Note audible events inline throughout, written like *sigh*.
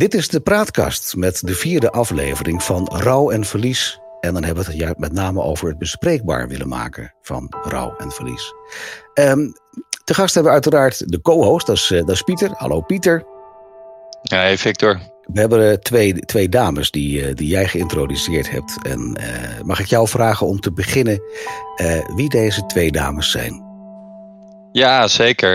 Dit is de praatkast met de vierde aflevering van Rouw en Verlies. En dan hebben we het met name over het bespreekbaar willen maken van rouw en verlies. Um, te gast hebben we uiteraard de co-host, dat is, eh, dat is Pieter. Hallo Pieter. Ja, hey Victor. We hebben uh, twee, twee dames die, uh, die jij geïntroduceerd hebt. En mag ik jou vragen om te beginnen wie deze twee dames zijn? Ja, zeker.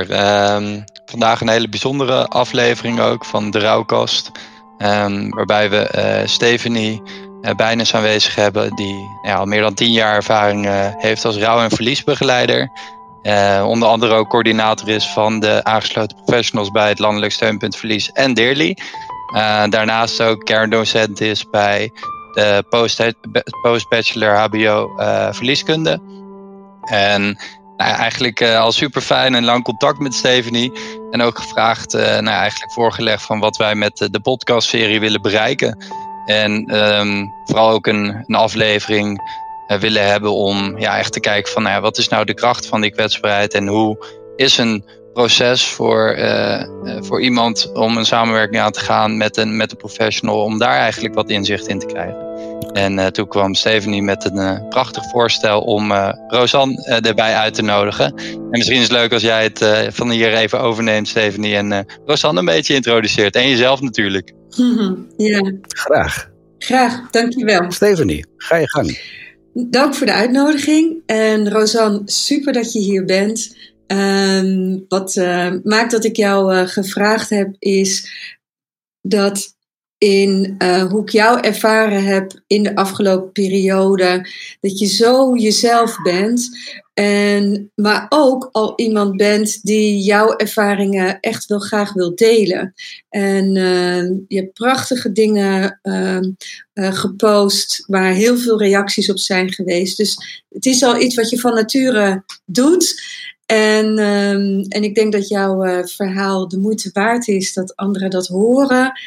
Um, vandaag een hele bijzondere aflevering ook van de Rouwkast. Um, waarbij we uh, Stephanie uh, aanwezig hebben, die ja, al meer dan tien jaar ervaring uh, heeft als rouw- en verliesbegeleider. onder andere ook coördinator is van de aangesloten professionals bij het Landelijk Steunpunt Verlies en Deerly. daarnaast ook kerndocent is bij de post-bachelor HBO Verlieskunde. En nou eigenlijk uh, al super fijn en lang contact met Stephanie. En ook gevraagd, uh, nou eigenlijk voorgelegd van wat wij met uh, de podcastserie willen bereiken. En um, vooral ook een, een aflevering willen hebben om ja, echt te kijken van nou wat is nou de kracht van die kwetsbaarheid en hoe is een proces voor, voor iemand om een samenwerking aan te gaan met een, met een professional, om daar eigenlijk wat inzicht in te krijgen. En uh, toen kwam Stephanie met een uh, prachtig voorstel om uh, Rosanne erbij uit te nodigen. En misschien is het leuk als jij het van hier even overneemt, Stephanie, en Rosanne een beetje introduceert. En jezelf natuurlijk. *laughs* ja. Graag. Graag, dankjewel. Stephanie, ga je gang. Dank voor de uitnodiging. En Rosanne, super dat je hier bent. Um, wat maakt dat ik jou gevraagd heb, is dat in uh, hoe ik jou ervaren heb in de afgelopen periode. Dat je zo jezelf bent. En, maar ook al iemand bent die jouw ervaringen echt wel graag wil delen. En uh, je hebt prachtige dingen uh, gepost waar heel veel reacties op zijn geweest. Dus het is al iets wat je van nature doet. En, um, en ik denk dat jouw verhaal de moeite waard is dat anderen dat horen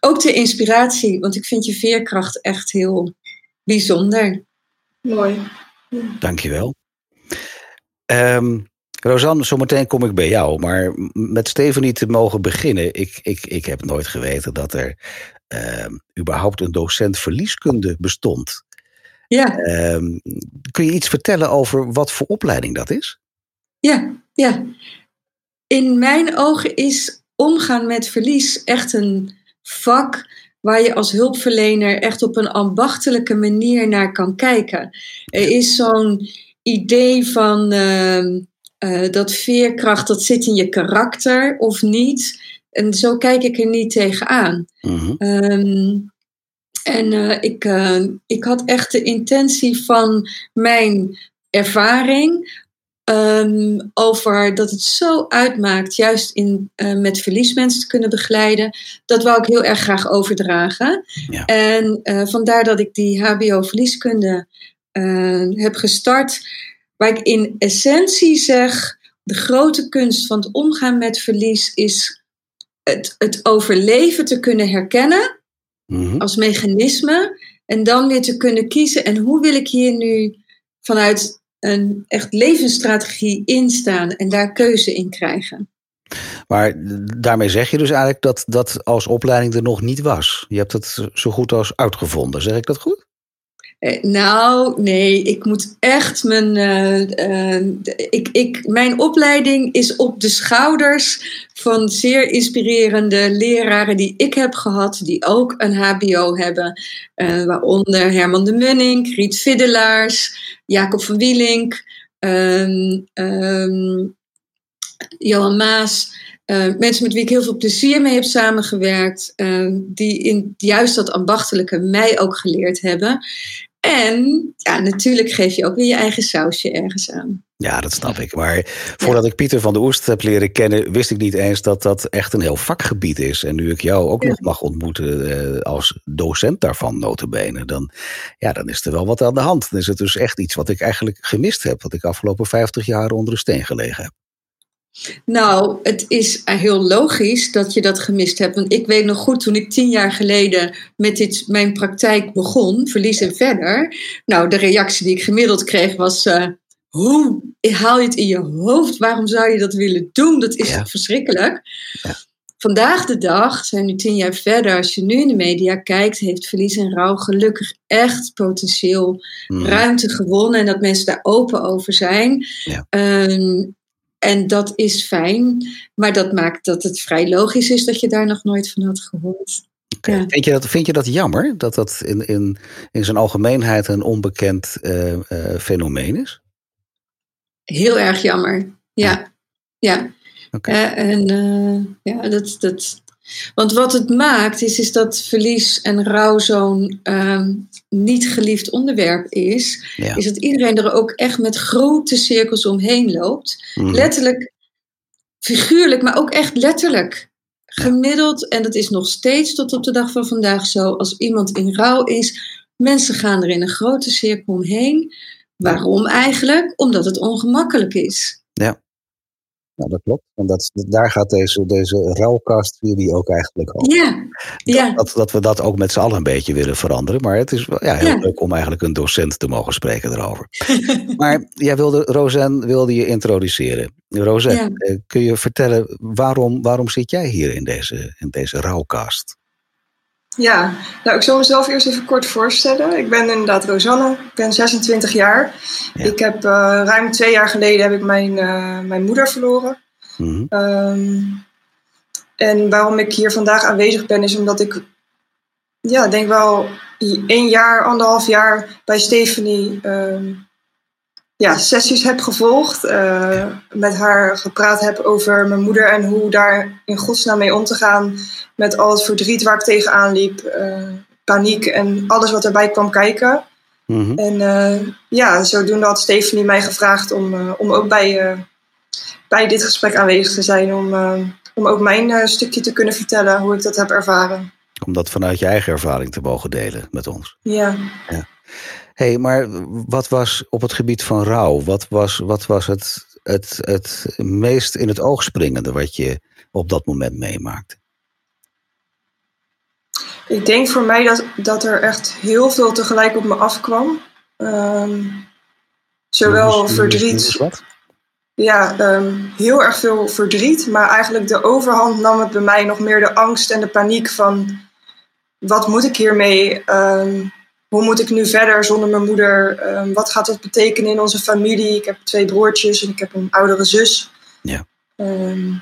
ook de inspiratie, want ik vind je veerkracht echt heel bijzonder. Mooi. Dankjewel. Um, Rosanne, zometeen kom ik bij jou. Maar met Stephanie te mogen beginnen. Ik, ik, ik heb nooit geweten dat er uh, überhaupt een docent verlieskunde bestond. Ja. Um, kun je iets vertellen over wat voor opleiding dat is? Ja, ja. In mijn ogen is omgaan met verlies echt een vak waar je als hulpverlener echt op een ambachtelijke manier naar kan kijken. Er is zo'n idee van uh, uh, dat veerkracht, dat zit in je karakter of niet. En zo kijk ik er niet tegenaan. Um, en uh, ik, ik had echt de intentie van mijn ervaring Um, over dat het zo uitmaakt, juist in, uh, met verliesmensen te kunnen begeleiden. Dat wou ik heel erg graag overdragen. Ja. En uh, vandaar dat ik die HBO-verlieskunde uh, heb gestart. Waar ik in essentie zeg: de grote kunst van het omgaan met verlies is het, het overleven te kunnen herkennen mm -hmm. als mechanisme. En dan weer te kunnen kiezen. En hoe wil ik hier nu vanuit een echt levensstrategie instaan en daar keuze in krijgen. Maar daarmee zeg je dus eigenlijk dat dat als opleiding er nog niet was. Je hebt het zo goed als uitgevonden, zeg ik dat goed? Eh, nou, nee, ik moet echt mijn. Uh, uh, ik, ik, mijn opleiding is op de schouders van zeer inspirerende leraren die ik heb gehad, die ook een HBO hebben. waaronder Herman de Munning, Riet Viddelaars, Jacob van Wielink, um, Johan Maas. Mensen met wie ik heel veel plezier mee heb samengewerkt, die in juist dat ambachtelijke mij ook geleerd hebben. En ja, natuurlijk geef je ook weer je eigen sausje ergens aan. Ja, dat snap ik. Maar voordat ik Pieter van de Oest heb leren kennen, wist ik niet eens dat dat echt een heel vakgebied is. En nu ik jou ook ja. nog mag ontmoeten uh, als docent daarvan, notabene, dan, ja, dan is er wel wat aan de hand. Dan is het dus echt iets wat ik eigenlijk gemist heb, wat ik afgelopen 50 jaar onder de steen gelegen heb. Nou, het is heel logisch dat je dat gemist hebt. Want ik weet nog goed, toen ik tien jaar geleden met dit, mijn praktijk begon, verlies en verder. Nou, de reactie die ik gemiddeld kreeg was: uh, hoe haal je het in je hoofd? Waarom zou je dat willen doen? Dat is ja. verschrikkelijk. Ja. vandaag de dag, zijn nu tien jaar verder, als je nu in de media kijkt, heeft verlies en rouw gelukkig echt potentieel Mhm. ruimte gewonnen en dat mensen daar open over zijn. Ja. Ehm, en dat is fijn, maar dat maakt dat het vrij logisch is dat je daar nog nooit van had gehoord. Ja. Vind, je dat, vind je dat jammer dat dat in, in, in zijn algemeenheid een onbekend eh, eh, fenomeen is? Heel erg jammer. Ja, ja. Oké. Eh, en ja, dat, dat. Want wat het maakt, is, is dat verlies en rouw zo'n ehm, niet geliefd onderwerp is. Ja. Is dat iedereen er ook echt met grote cirkels omheen loopt. Mhm. Letterlijk, figuurlijk, maar ook echt letterlijk. Gemiddeld, en dat is nog steeds tot op de dag van vandaag zo, als iemand in rouw is, mensen gaan er in een grote cirkel omheen. Waarom eigenlijk? Omdat het ongemakkelijk is. Nou, dat klopt. En dat, daar gaat deze, deze rouwkast jullie ook eigenlijk over. Ja, ja. Dat, dat we dat ook met z'n allen een beetje willen veranderen. Maar het is wel ja, heel Ja. leuk om eigenlijk een docent te mogen spreken erover. *laughs* maar jij wilde, Rosanne wilde je introduceren. Rosanne, Ja. eh, kun je vertellen waarom, waarom zit jij hier in deze, in deze rouwkast? Ja, nou ik zal mezelf eerst even kort voorstellen. Ik ben inderdaad Rosanne, ik ben 26 jaar. Ja. Ik heb eh, ruim twee jaar geleden heb ik mijn, eh, mijn moeder verloren. Mhm. Ehm, en waarom ik hier vandaag aanwezig ben is omdat ik, ja, denk wel één jaar, anderhalf jaar bij Stephanie ehm, ja, sessies heb gevolgd. eh, met haar gepraat heb over mijn moeder en hoe daar in godsnaam mee om te gaan. Met al het verdriet waar ik tegenaan liep, eh, paniek en alles wat erbij kwam kijken. Mhm. En eh, ja, zodoende had Stephanie mij gevraagd om, om ook bij, bij dit gesprek aanwezig te zijn. Om, om ook mijn stukje te kunnen vertellen, hoe ik dat heb ervaren. Om dat vanuit je eigen ervaring te mogen delen met ons. Ja, hey, maar wat was op het gebied van rouw? Wat was, wat was het, het, het meest in het oog springende wat je op dat moment meemaakte? ik denk voor mij dat, dat er echt heel veel tegelijk op me afkwam. Ehm, zowel verdriet, ja, ehm, heel erg veel verdriet. Maar eigenlijk de overhand nam het bij mij nog meer de angst en de paniek van... Wat moet ik hiermee? Ehm, hoe moet ik nu verder zonder mijn moeder? Ehm, wat gaat dat betekenen in onze familie? Ik heb twee broertjes en ik heb een oudere zus. Ja. Ehm,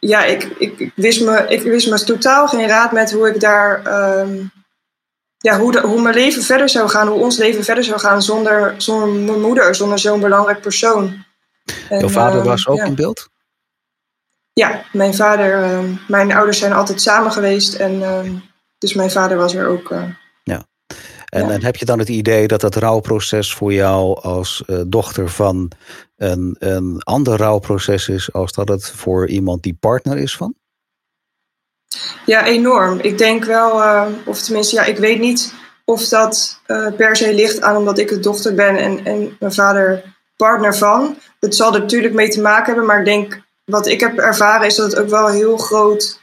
ja, ik, ik, ik wist me, ik wist me totaal geen raad met hoe ik daar... ehm, ja, hoe, de, hoe mijn leven verder zou gaan, hoe ons leven verder zou gaan zonder, zonder mijn moeder, zonder zo'n belangrijk persoon. En, Jouw vader was ook ja. in beeld? Ja, mijn vader, mijn ouders zijn altijd samen geweest en dus mijn vader was er ook. eh, En, Ja. en heb je dan het idee dat dat rouwproces voor jou als eh, dochter van een, een ander rouwproces is als dat het voor iemand die partner is van? Ja, enorm. Ik denk wel, eh, of tenminste, ja, ik weet niet of dat eh, per se ligt aan omdat ik de dochter ben en, en mijn vader partner van. Het zal er natuurlijk mee te maken hebben, maar ik denk wat ik heb ervaren is dat het ook wel een heel groot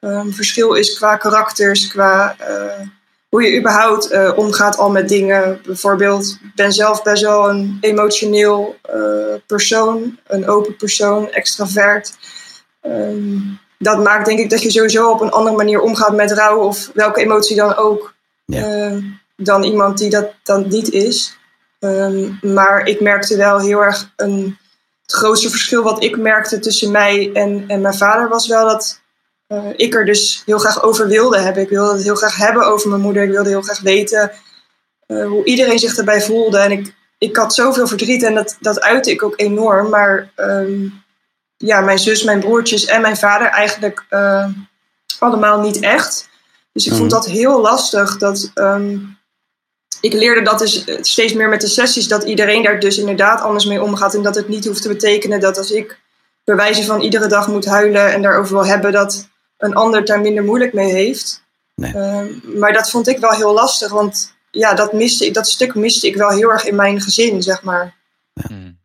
ehm, verschil is qua karakters, qua hoe je überhaupt eh, omgaat al met dingen. Bijvoorbeeld, ik ben zelf best wel een emotioneel eh, persoon, een open persoon, extravert. Ehm, dat maakt denk ik dat je sowieso op een andere manier omgaat met rouw of welke emotie dan ook. Ja. eh, dan iemand die dat dan niet is. Ehm, maar ik merkte wel heel erg een. Het grootste verschil wat ik merkte tussen mij en, en mijn vader was wel dat eh, ik er dus heel graag over wilde hebben. Ik wilde het heel graag hebben over mijn moeder. Ik wilde heel graag weten eh, hoe iedereen zich erbij voelde. En ik, ik had zoveel verdriet en dat, dat uitte ik ook enorm. Maar ehm, ja, mijn zus, mijn broertjes en mijn vader eigenlijk eh, allemaal niet echt. Dus ik vond Mhm. dat heel lastig. Dat, ehm, ik leerde dat dus steeds meer met de sessies, dat iedereen daar dus inderdaad anders mee omgaat. En dat het niet hoeft te betekenen dat als ik bij wijze van iedere dag moet huilen en daarover wil hebben, dat een ander daar minder moeilijk mee heeft. Nee. Ehm, maar dat vond ik wel heel lastig, want ja, dat, miste ik, dat stuk miste ik wel heel erg in mijn gezin, zeg maar. Hmm.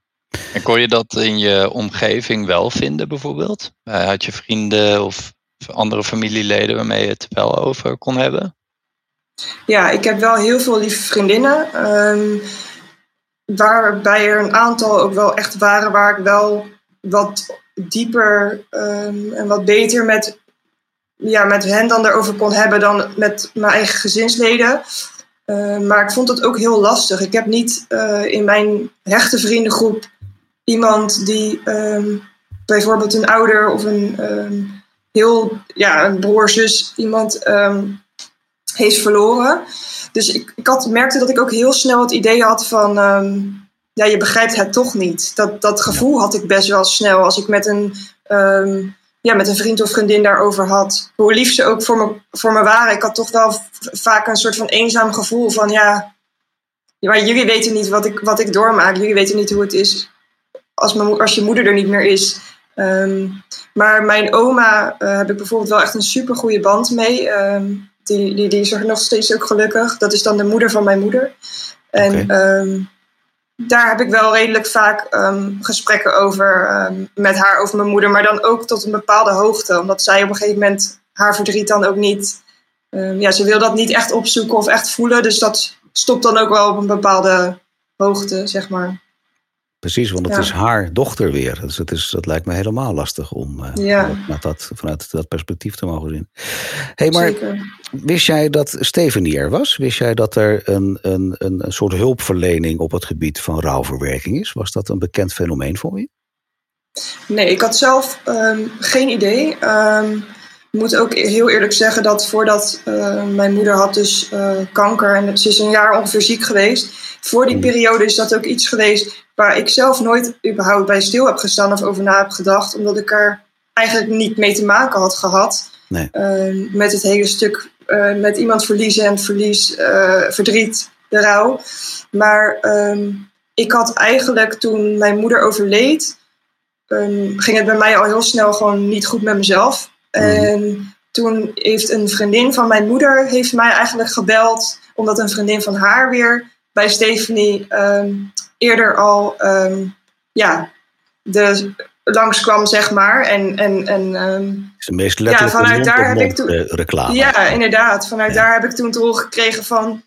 En kon je dat in je omgeving wel vinden, bijvoorbeeld? Eh, had je vrienden of andere familieleden waarmee je het wel over kon hebben? Ja, ik heb wel heel veel lieve vriendinnen. ehm, waarbij er een aantal ook wel echt waren waar ik wel wat dieper ehm, en wat beter met ja, met hen dan erover kon hebben dan met mijn eigen gezinsleden. Uh, maar ik vond het ook heel lastig. Ik heb niet uh, in mijn hechte vriendengroep iemand die um, bijvoorbeeld een ouder of een um, heel, ja, een broer, zus, iemand um, heeft verloren. Dus ik, ik had, merkte dat ik ook heel snel het idee had van, ja, je begrijpt het toch niet. Dat, dat gevoel had ik best wel snel als ik met een ja, met een vriend of vriendin daarover had. Hoe lief ze ook voor me, voor me waren. Ik had toch wel vaak een soort van eenzaam gevoel van ja. Maar jullie weten niet wat ik, wat ik doormaak. Jullie weten niet hoe het is als, mijn, als je moeder er niet meer is. Um, maar mijn oma uh, heb ik bijvoorbeeld wel echt een super goede band mee. Um, die, die, die is er nog steeds ook gelukkig. Dat is dan de moeder van mijn moeder. En okay. um, daar heb ik wel redelijk vaak um, gesprekken over um, met haar, over mijn moeder, maar dan ook tot een bepaalde hoogte. Omdat zij op een gegeven moment haar verdriet dan ook niet. Um, ja, ze wil dat niet echt opzoeken of echt voelen. Dus dat stopt dan ook wel op een bepaalde hoogte, zeg maar. Precies, want het ja. is haar dochter weer. Dus het is, dat lijkt me helemaal lastig om uh, ja. vanuit, dat, vanuit dat perspectief te mogen zien. hey, maar Zeker. wist jij dat Stephanie er was? Wist jij dat er een, een, een soort hulpverlening op het gebied van rouwverwerking is? Was dat een bekend fenomeen voor je? Nee, ik had zelf um, geen idee. Um, ik moet ook heel eerlijk zeggen dat voordat uh, mijn moeder had dus uh, kanker en ze is een jaar ongeveer ziek geweest. Voor die periode is dat ook iets geweest waar ik zelf nooit überhaupt bij stil heb gestaan of over na heb gedacht, omdat ik er eigenlijk niet mee te maken had gehad. Nee. Uh, met het hele stuk uh, met iemand verliezen en verlies, uh, verdriet, de rouw. Maar um, ik had eigenlijk toen mijn moeder overleed, um, ging het bij mij al heel snel gewoon niet goed met mezelf. Mm. En toen heeft een vriendin van mijn moeder heeft mij eigenlijk gebeld, omdat een vriendin van haar weer bij Stephanie um, eerder al um, ja, de, langskwam, zeg maar. En, en, en, um, is de meest letterlijke ja, vanuit daar heb ik toen, reclame. Ja, inderdaad. Vanuit ja. daar heb ik toen te gekregen van...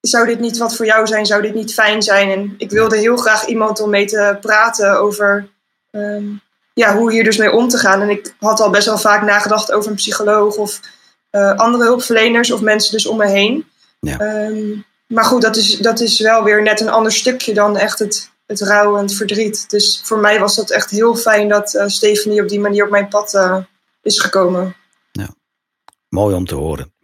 zou dit niet wat voor jou zijn? Zou dit niet fijn zijn? En ik wilde heel graag iemand om mee te praten over... Um, ja, hoe hier dus mee om te gaan. En ik had al best wel vaak nagedacht over een psycholoog... of uh, andere hulpverleners of mensen dus om me heen. Ja. Um, maar goed, dat is, dat is wel weer net een ander stukje dan echt het, het rouw en het verdriet. Dus voor mij was dat echt heel fijn dat uh, Stephanie op die manier op mijn pad uh, is gekomen. Ja, mooi om te horen.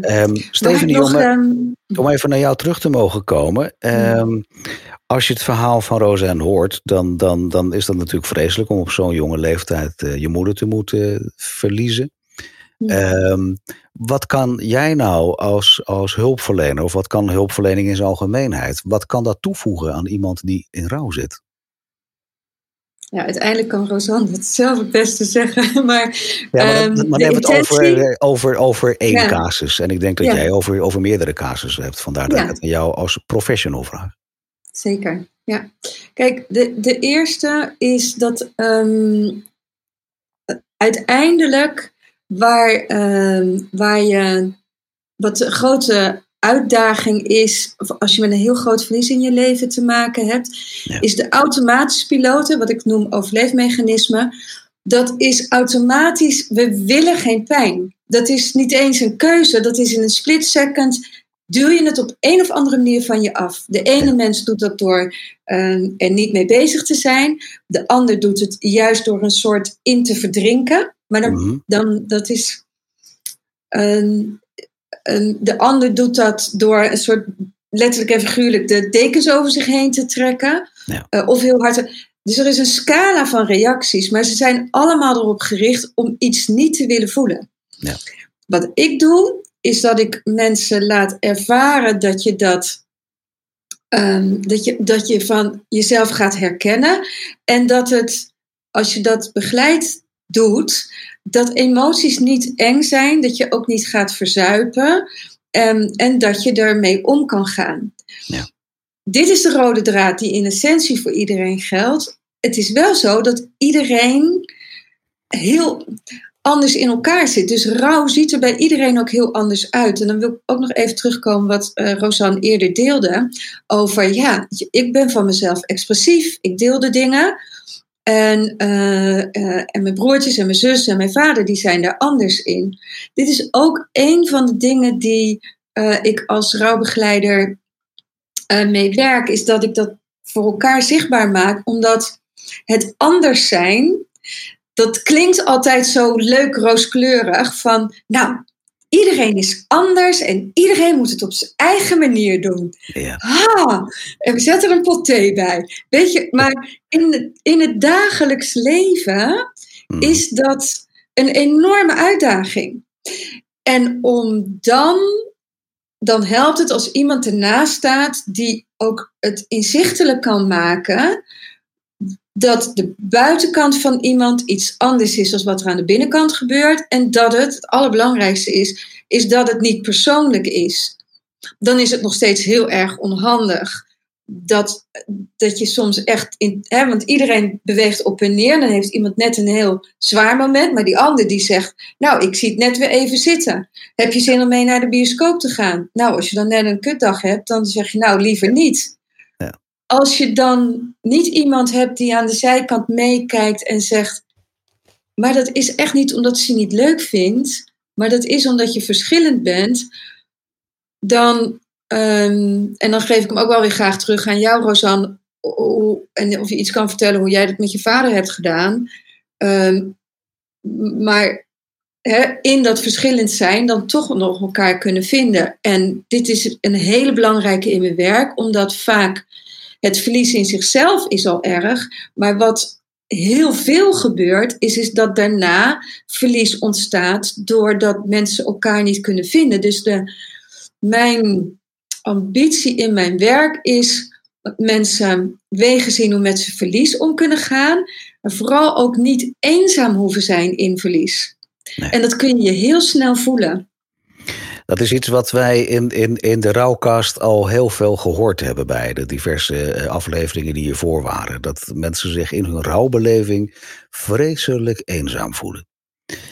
Um, Stephanie, nog, om, um, om, even naar jou terug te mogen komen. Um, als je het verhaal van Roseanne hoort, dan, dan, dan is dat natuurlijk vreselijk om op zo'n jonge leeftijd uh, je moeder te moeten verliezen. Um, wat kan jij nou als, als hulpverlener, of wat kan hulpverlening in zijn algemeenheid, wat kan dat toevoegen aan iemand die in rouw zit? Ja, uiteindelijk kan Rosanne het zelf het beste zeggen. *laughs* Maar, ja, maar, um, maar hebben we het over, over, over één ja. casus. En ik denk dat ja. jij over, over meerdere casussen hebt. Vandaar dat ik het aan jou als professional vraag. Zeker, ja. Kijk, de, de eerste is dat um, uiteindelijk waar, uh, waar je, wat de grote uitdaging is, als je met een heel groot verlies in je leven te maken hebt, ja. is de automatische piloten, wat ik noem overleefmechanisme. Dat is automatisch, we willen geen pijn. Dat is niet eens een keuze, dat is in een split second duw je het op een of andere manier van je af. De ene mens doet dat door uh, er niet mee bezig te zijn. De ander doet het juist door een soort in te verdrinken. Maar dan, mm-hmm. dan dat is. Een, een, de ander doet dat door een soort letterlijk en figuurlijk de dekens over zich heen te trekken. Ja. Uh, of heel hard. Te, dus er is een scala van reacties, maar ze zijn allemaal erop gericht om iets niet te willen voelen. Ja. Wat ik doe, is dat ik mensen laat ervaren dat je dat, um, dat, je, dat je van jezelf gaat herkennen. En dat het, als je dat begeleid doet, dat emoties niet eng zijn, dat je ook niet gaat verzuipen um, en dat je ermee om kan gaan. Ja. Dit is de rode draad die in essentie voor iedereen geldt. Het is wel zo dat iedereen heel anders in elkaar zit. Dus rouw ziet er bij iedereen ook heel anders uit. En dan wil ik ook nog even terugkomen wat uh, Rosanne eerder deelde. Over, ja, ik ben van mezelf expressief. Ik deel de dingen. En, uh, uh, en mijn broertjes en mijn zus en mijn vader, die zijn daar anders in. Dit is ook een van de dingen die uh, ik als rouwbegeleider mee werk, is dat ik dat voor elkaar zichtbaar maak, omdat het anders zijn, dat klinkt altijd zo leuk rooskleurig van, nou, iedereen is anders en iedereen moet het op zijn eigen manier doen. Ja. Ha, en we zetten er een pot thee bij. Weet je, maar in, in het dagelijks leven Hmm. is dat een enorme uitdaging. En om dan, dan helpt het als iemand ernaast staat die ook het inzichtelijk kan maken dat de buitenkant van iemand iets anders is dan wat er aan de binnenkant gebeurt. En dat het, het allerbelangrijkste is, is dat het niet persoonlijk is. Dan is het nog steeds heel erg onhandig. Dat, dat je soms echt, in, hè, want iedereen beweegt op en neer. Dan heeft iemand net een heel zwaar moment. Maar die ander die zegt, nou ik zie het net weer even zitten. Heb je zin om mee naar de bioscoop te gaan? Nou als je dan net een kutdag hebt, dan zeg je nou liever niet als je dan niet iemand hebt die aan de zijkant meekijkt en zegt, maar dat is echt niet omdat ze niet leuk vindt, maar dat is omdat je verschillend bent, dan, um, en dan geef ik hem ook wel weer graag terug aan jou, Rosanne, hoe, en of je iets kan vertellen hoe jij dat met je vader hebt gedaan. Um, maar in dat verschillend zijn dan toch nog elkaar kunnen vinden. En dit is een hele belangrijke in mijn werk, omdat vaak het verlies in zichzelf is al erg, maar wat heel veel gebeurt, is, is dat daarna verlies ontstaat doordat mensen elkaar niet kunnen vinden. Dus de, mijn ambitie in mijn werk is dat mensen wegen zien hoe met ze verlies om kunnen gaan, maar vooral ook niet eenzaam hoeven zijn in verlies. Nee. En dat kun je heel snel voelen. Dat is iets wat wij in, in, in de rouwkast al heel veel gehoord hebben bij de diverse afleveringen die hiervoor waren. Dat mensen zich in hun rouwbeleving vreselijk eenzaam voelen.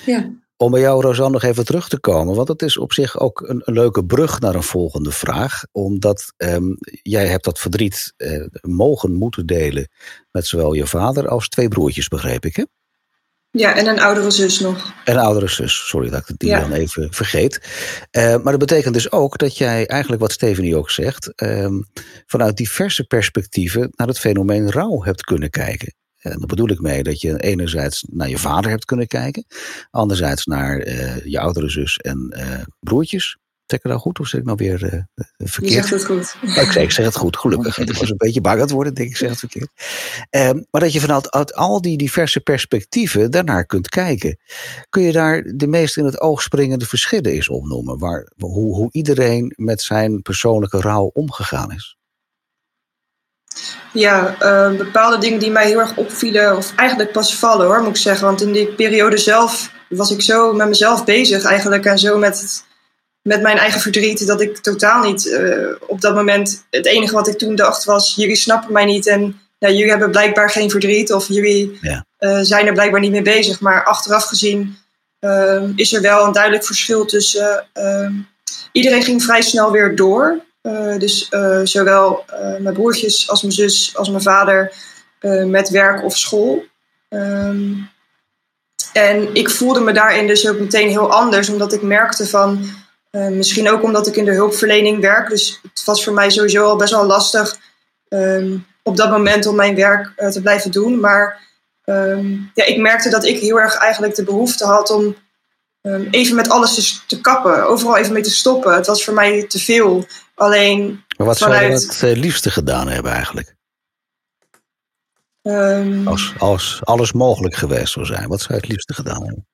Ja. Om bij jou, Rosanne, nog even terug te komen, want het is op zich ook een, een leuke brug naar een volgende vraag. Omdat um, jij hebt dat verdriet uh, mogen moeten delen met zowel je vader als twee broertjes, begreep ik, hè? Ja, en een oudere zus nog. En een oudere zus, sorry dat ik die ja. dan even vergeet. Uh, maar dat betekent dus ook dat jij eigenlijk, wat Stephanie ook zegt, um, vanuit diverse perspectieven naar het fenomeen rouw hebt kunnen kijken. En daar bedoel ik mee dat je enerzijds naar je vader hebt kunnen kijken, anderzijds naar uh, je oudere zus en uh, broertjes. Zeg ik nou goed of zeg ik nou weer uh, verkeerd? Je zegt het goed. Ja, ik, zeg, ik zeg het goed, gelukkig. *laughs* Ik was een beetje bang aan het worden, denk ik, ik zeg het verkeerd. Um, maar dat je vanuit uit al die diverse perspectieven daarnaar kunt kijken. Kun je daar de meest in het oog springende verschillen eens opnoemen? Waar, hoe, hoe iedereen met zijn persoonlijke rouw omgegaan is? Ja, uh, bepaalde dingen die mij heel erg opvielen, of eigenlijk pas vallen hoor, moet ik zeggen. Want in die periode zelf was ik zo met mezelf bezig eigenlijk en zo met het met mijn eigen verdriet, dat ik totaal niet uh, op dat moment. Het enige wat ik toen dacht was: jullie snappen mij niet en nou, jullie hebben blijkbaar geen verdriet of jullie ja. uh, zijn er blijkbaar niet mee bezig. Maar achteraf gezien uh, is er wel een duidelijk verschil tussen. iedereen ging vrij snel weer door. dus zowel mijn broertjes als mijn zus als mijn vader met werk of school. Um, en ik voelde me daarin dus ook meteen heel anders, omdat ik merkte van. Uh, misschien ook omdat ik in de hulpverlening werk. Dus het was voor mij sowieso al best wel lastig um, op dat moment om mijn werk uh, te blijven doen. Maar um, ja, ik merkte dat ik heel erg eigenlijk de behoefte had om um, even met alles te, te, kappen. Overal even mee te stoppen. Het was voor mij te veel. Alleen maar wat vanuit... zou je het liefste gedaan hebben eigenlijk? Ehm, Als, als alles mogelijk geweest zou zijn, wat zou je het liefste gedaan hebben?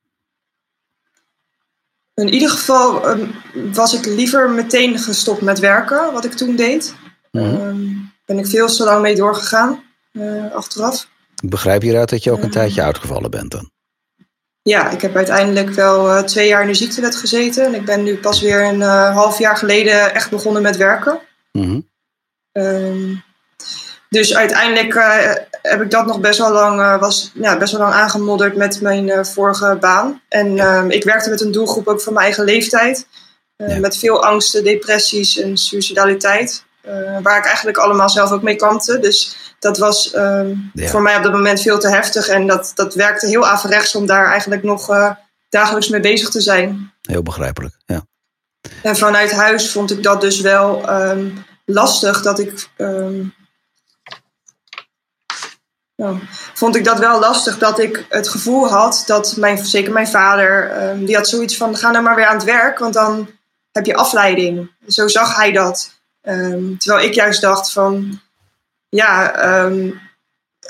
In ieder geval um, was ik liever meteen gestopt met werken, wat ik toen deed. Um, ben ik veel te lang mee doorgegaan, uh, achteraf. Ik begrijp hieruit dat je ook een Ehm. tijdje uitgevallen bent dan. Ja, ik heb uiteindelijk wel uh, twee jaar in de ziektewet gezeten. En ik ben nu pas weer een uh, half jaar geleden echt begonnen met werken. Mhm. Um, dus uiteindelijk heb ik dat nog best wel lang, uh, was, ja, best wel lang aangemodderd met mijn uh, vorige baan. En ja. ik werkte met een doelgroep ook van mijn eigen leeftijd. Ja. Met veel angsten, depressies en suicidaliteit. waar ik eigenlijk allemaal zelf ook mee kampte. Dus dat was ehm, voor mij op dat moment veel te heftig. En dat, dat werkte heel averechts om daar eigenlijk nog dagelijks mee bezig te zijn. Heel begrijpelijk, ja. En vanuit huis vond ik dat dus wel ehm, lastig dat ik. Nou, vond ik dat wel lastig dat ik het gevoel had dat mijn, zeker mijn vader, um, die had zoiets van: ga nou maar weer aan het werk, want dan heb je afleiding. Zo zag hij dat. terwijl ik juist dacht van, ja,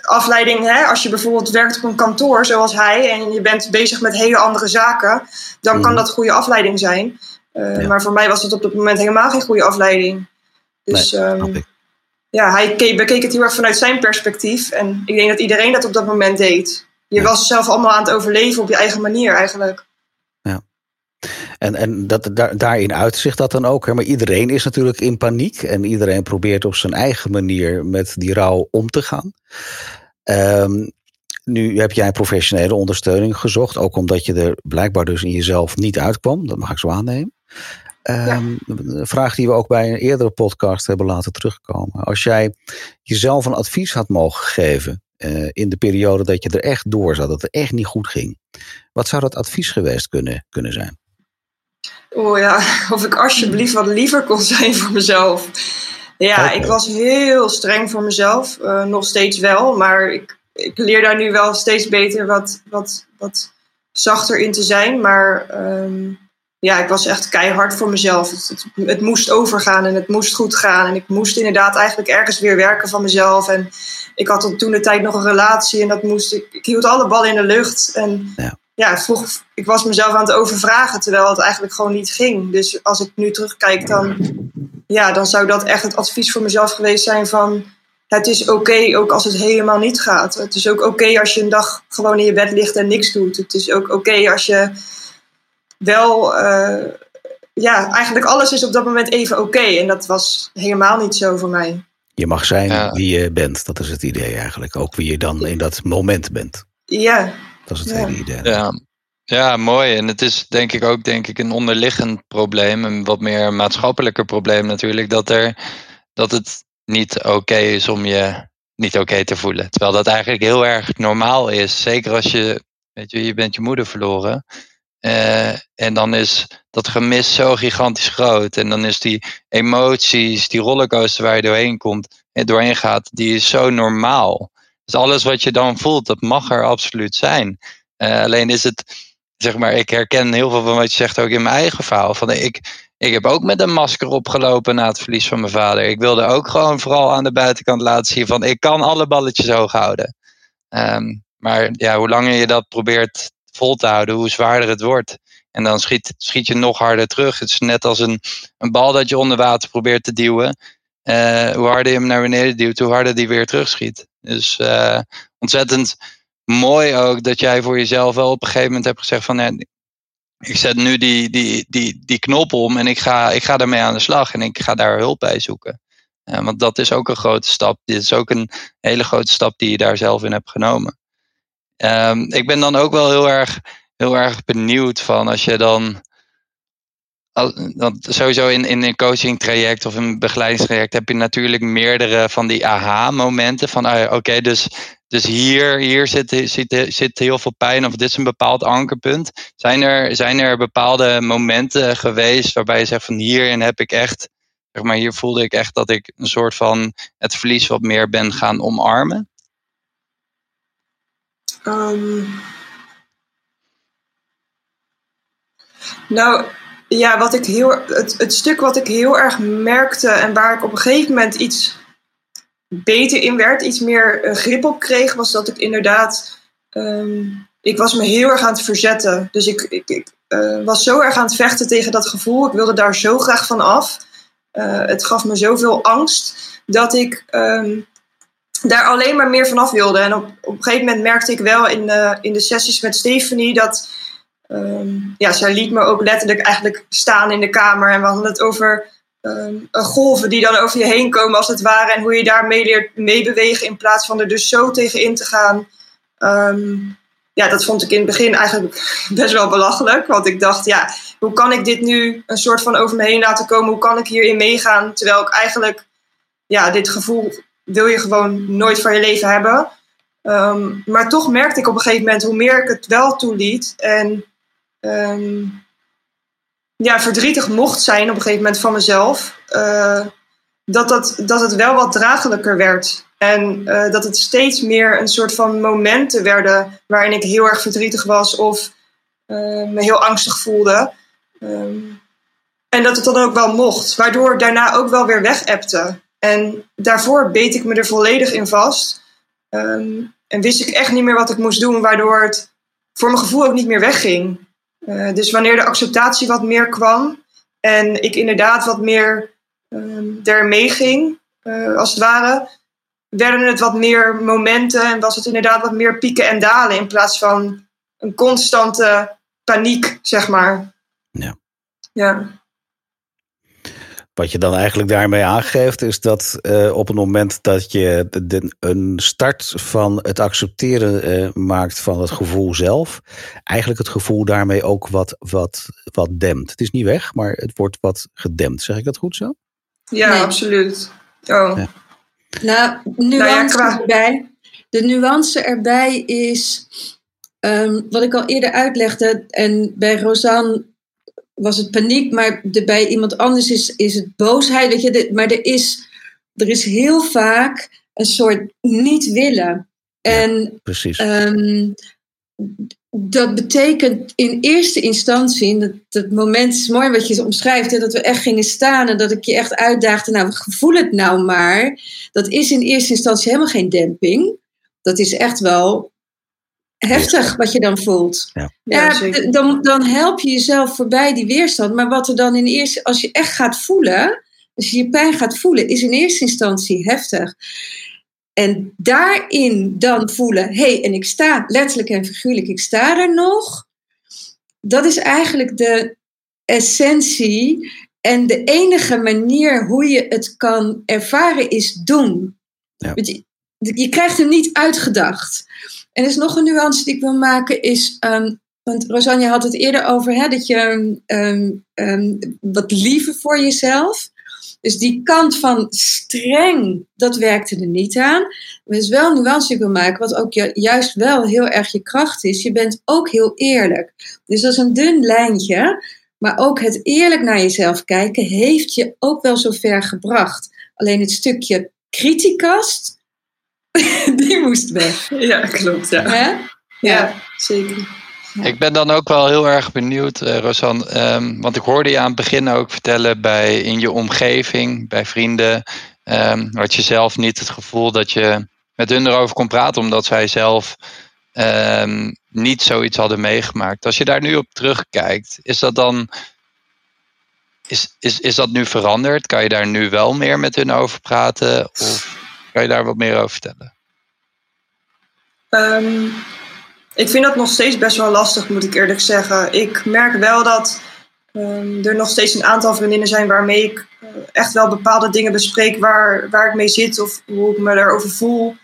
afleiding, hè, als je bijvoorbeeld werkt op een kantoor zoals hij en je bent bezig met hele andere zaken, dan kan mhm. dat goede afleiding zijn. Uh, Maar voor mij was het op dat moment helemaal geen goede afleiding. Dus nee, um, ja, hij keek, bekeek het heel erg vanuit zijn perspectief. En ik denk dat iedereen dat op dat moment deed. Je was zelf allemaal aan het overleven op je eigen manier eigenlijk. Ja. En, en dat, daar, daarin uitzicht dat dan ook. Hè? Maar iedereen is natuurlijk in paniek. En iedereen probeert op zijn eigen manier met die rouw om te gaan. Um, nu heb jij professionele ondersteuning gezocht. Ook omdat je er blijkbaar dus in jezelf niet uitkwam. Dat mag ik zo aannemen. Um, Een vraag die we ook bij een eerdere podcast hebben laten terugkomen. Als jij jezelf een advies had mogen geven uh, in de periode dat je er echt door zat, dat het echt niet goed ging. Wat zou dat advies geweest kunnen, kunnen zijn? Oh ja, *laughs* of ik alsjeblieft wat liever kon zijn voor mezelf. Ja, ik was heel streng voor mezelf. Uh, nog steeds wel, maar ik, ik leer daar nu wel steeds beter wat, wat, wat zachter in te zijn. Maar um, ja, ik was echt keihard voor mezelf. Het, het, moest overgaan en het moest goed gaan. En ik moest inderdaad eigenlijk ergens weer werken van mezelf. En ik had toen de tijd nog een relatie en dat moest ik. Ik hield alle ballen in de lucht. En ja, ja vroeg, ik was mezelf aan het overvragen terwijl het eigenlijk gewoon niet ging. Dus als ik nu terugkijk, dan, ja, dan zou dat echt het advies voor mezelf geweest zijn van. Het is oké ook als het helemaal niet gaat. Het is ook oké als je een dag gewoon in je bed ligt en niks doet. Het is ook oké als je wel, uh, ja, eigenlijk alles is op dat moment even oké. En dat was helemaal niet zo voor mij. Je mag zijn wie je bent, dat is het idee eigenlijk. Ook wie je dan in dat moment bent. Ja. Dat is het hele idee. Ja. Ja, mooi. En het is denk ik ook denk ik, een onderliggend probleem, een wat meer maatschappelijker probleem natuurlijk, dat, er, dat het niet oké is om je niet oké te voelen. Terwijl dat eigenlijk heel erg normaal is. Zeker als je, weet je, je bent je moeder verloren. Uh, en dan is dat gemis zo gigantisch groot. En dan is die emoties, die rollercoaster waar je doorheen komt, en doorheen gaat, die is zo normaal. Dus alles wat je dan voelt, dat mag er absoluut zijn. Uh, alleen is het, zeg maar, ik herken heel veel van wat je zegt ook in mijn eigen verhaal. Van ik, ik heb ook met een masker opgelopen na het verlies van mijn vader. Ik wilde ook gewoon vooral aan de buitenkant laten zien van ik kan alle balletjes hoog houden. Um, maar ja, hoe langer je dat probeert vol te houden, hoe zwaarder het wordt. En dan schiet, schiet je nog harder terug. Het is net als een, een bal dat je onder water probeert te duwen. Uh, hoe harder je hem naar beneden duwt, hoe harder die weer terugschiet. Dus uh, ontzettend mooi ook dat jij voor jezelf wel op een gegeven moment hebt gezegd van nee, ik zet nu die, die, die, die knop om en ik ga, ik ga daarmee aan de slag en ik ga daar hulp bij zoeken. Uh, want dat is ook een grote stap. Dit is ook een hele grote stap die je daar zelf in hebt genomen. Um, ik ben dan ook wel heel erg, heel erg benieuwd van als je dan. Sowieso in, in een coaching traject of een begeleidingstraject heb je natuurlijk meerdere van die aha-momenten. Van ah, oké, dus, dus hier, hier zit, zit, zit heel veel pijn of dit is een bepaald ankerpunt. Zijn er, zijn er bepaalde momenten geweest waarbij je zegt van hierin heb ik echt, zeg maar, hier voelde ik echt dat ik een soort van het verlies wat meer ben gaan omarmen? Um, nou, ja, wat ik heel, het, stuk wat ik heel erg merkte en waar ik op een gegeven moment iets beter in werd, iets meer uh, grip op kreeg, was dat ik inderdaad. Um, ik was me heel erg aan het verzetten. Dus ik, ik, ik uh, was zo erg aan het vechten tegen dat gevoel. Ik wilde daar zo graag van af. Uh, het gaf me zoveel angst dat ik um, daar alleen maar meer vanaf wilde. En op, op een gegeven moment merkte ik wel in de, in de sessies met Stephanie dat. Um, ja, zij liet me ook letterlijk eigenlijk staan in de kamer. En we hadden het over um, golven die dan over je heen komen als het ware. En hoe je daarmee leert meebewegen in plaats van er dus zo tegenin te gaan. Um, ja, dat vond ik in het begin eigenlijk *laughs* best wel belachelijk. Want ik dacht, ja, hoe kan ik dit nu een soort van over me heen laten komen? Hoe kan ik hierin meegaan? Terwijl ik eigenlijk ja, dit gevoel wil je gewoon nooit van je leven hebben. Ehm, maar toch merkte ik op een gegeven moment, hoe meer ik het wel toeliet en ehm, ja, verdrietig mocht zijn op een gegeven moment van mezelf, uh, dat, dat, dat het wel wat draaglijker werd. En uh, dat het steeds meer een soort van momenten werden waarin ik heel erg verdrietig was of uh, me heel angstig voelde. En dat het dan ook wel mocht, waardoor het daarna ook wel weer wegepte. En daarvoor beet ik me er volledig in vast. Um, en wist ik echt niet meer wat ik moest doen, waardoor het voor mijn gevoel ook niet meer wegging. Uh, dus wanneer de acceptatie wat meer kwam en ik inderdaad wat meer um, ermee ging, uh, als het ware, werden het wat meer momenten en was het inderdaad wat meer pieken en dalen in plaats van een constante paniek, zeg maar. Ja. Ja. Wat je dan eigenlijk daarmee aangeeft, is dat uh, op het moment dat je de, de, een start van het accepteren uh, maakt van het gevoel zelf, eigenlijk het gevoel daarmee ook wat, wat, wat dempt. Het is niet weg, maar het wordt wat gedempt. Zeg ik dat goed zo? Ja, nee. absoluut. Oh. Ja. Nou, nuance nou ja, erbij. De nuance erbij is, um, wat ik al eerder uitlegde, en bij Rosanne was het paniek, maar de, bij iemand anders is, is het boosheid. Weet je, de, maar er is, er is heel vaak een soort niet willen. En ja, precies. Um, dat betekent in eerste instantie, dat, dat moment is mooi wat je omschrijft, hè, dat we echt gingen staan en dat ik je echt uitdaagde, nou voel het nou maar. Dat is in eerste instantie helemaal geen demping. Dat is echt wel heftig wat je dan voelt. Ja. Ja, dan, dan help je jezelf voorbij die weerstand. Maar wat er dan in eerste, als je echt gaat voelen, als je je pijn gaat voelen, is in eerste instantie heftig. En daarin dan voelen, hé, hey, en ik sta letterlijk en figuurlijk, ik sta er nog. Dat is eigenlijk de essentie. En de enige manier hoe je het kan ervaren is doen. Ja. Je, je krijgt hem niet uitgedacht. En er is nog een nuance die ik wil maken, is, um, want Rosanne had het eerder over hè, dat je um, um, wat liever voor jezelf. Dus die kant van streng, dat werkte er niet aan. Er is wel een nuance die ik wil maken, wat ook juist wel heel erg je kracht is. Je bent ook heel eerlijk. Dus dat is een dun lijntje. Maar ook het eerlijk naar jezelf kijken heeft je ook wel zo ver gebracht. Alleen het stukje criticast, *laughs* die moest weg. Ja, klopt. Ja, ja? ja zeker. Ja. Ik ben dan ook wel heel erg benieuwd, uh, Rosanne. Um, want ik hoorde je aan het begin ook vertellen bij in je omgeving, bij vrienden. Um, had je zelf niet het gevoel dat je met hun erover kon praten, omdat zij zelf um, niet zoiets hadden meegemaakt. Als je daar nu op terugkijkt, is dat dan. Is, is, is dat nu veranderd? Kan je daar nu wel meer met hun over praten? Of kan je daar wat meer over vertellen? Um, ik vind dat nog steeds best wel lastig, moet ik eerlijk zeggen. Ik merk wel dat um, er nog steeds een aantal vriendinnen zijn waarmee ik uh, echt wel bepaalde dingen bespreek waar, waar ik mee zit of hoe ik me daarover voel.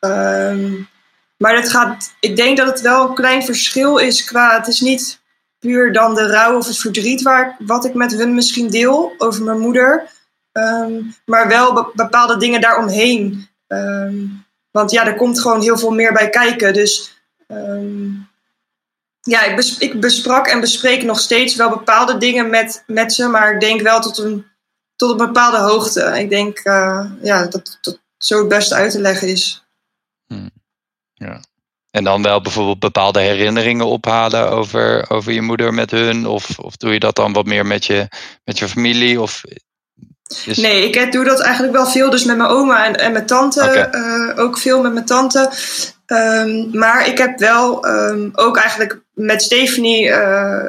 Um, maar het gaat, ik denk dat het wel een klein verschil is qua, het is niet puur dan de rouw of het verdriet waar, wat ik met hun misschien deel over mijn moeder. Um, maar wel be bepaalde dingen daaromheen. Um, want ja, er komt gewoon heel veel meer bij kijken. Dus um, ja, ik, ik, besprak en bespreek nog steeds wel bepaalde dingen met, met ze. Maar ik denk wel tot een, tot een bepaalde hoogte. Ik denk uh, ja, dat dat zo het beste uit te leggen is. Hmm. Ja. En dan wel bijvoorbeeld bepaalde herinneringen ophalen over, over je moeder met hun? Of, of doe je dat dan wat meer met je, met je familie? Of is... Nee, ik doe dat eigenlijk wel veel. Dus met mijn oma en, en mijn tante. Okay. Uh, ook veel met mijn tante. Um, maar ik heb wel um, ook eigenlijk met Stephanie uh,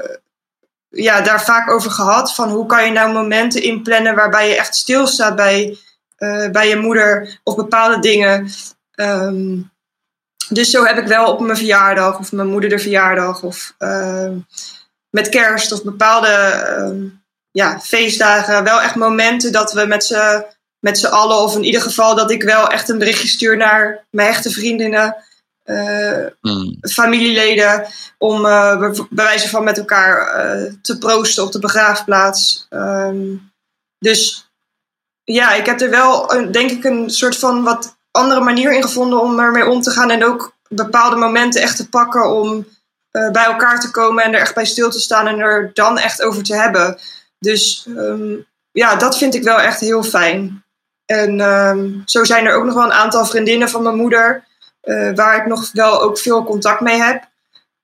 ja, daar vaak over gehad. Van hoe kan je nou momenten inplannen waarbij je echt stilstaat bij, uh, bij je moeder of bepaalde dingen. Um, dus zo heb ik wel op mijn verjaardag of mijn moeder de verjaardag of met kerst of bepaalde ja, feestdagen, wel echt momenten dat we met z'n, met z'n allen, of in ieder geval dat ik wel echt een berichtje stuur naar mijn echte vriendinnen, uh, mm. familieleden, om uh, bij wijze van met elkaar uh, te proosten op de begraafplaats. Um, dus ja, ik heb er wel, denk ik, een soort van wat andere manier in gevonden om ermee om te gaan. En ook bepaalde momenten echt te pakken om bij elkaar te komen en er echt bij stil te staan en er dan echt over te hebben. Dus um, ja, dat vind ik wel echt heel fijn. En um, zo zijn er ook nog wel een aantal vriendinnen van mijn moeder, uh, waar ik nog wel ook veel contact mee heb.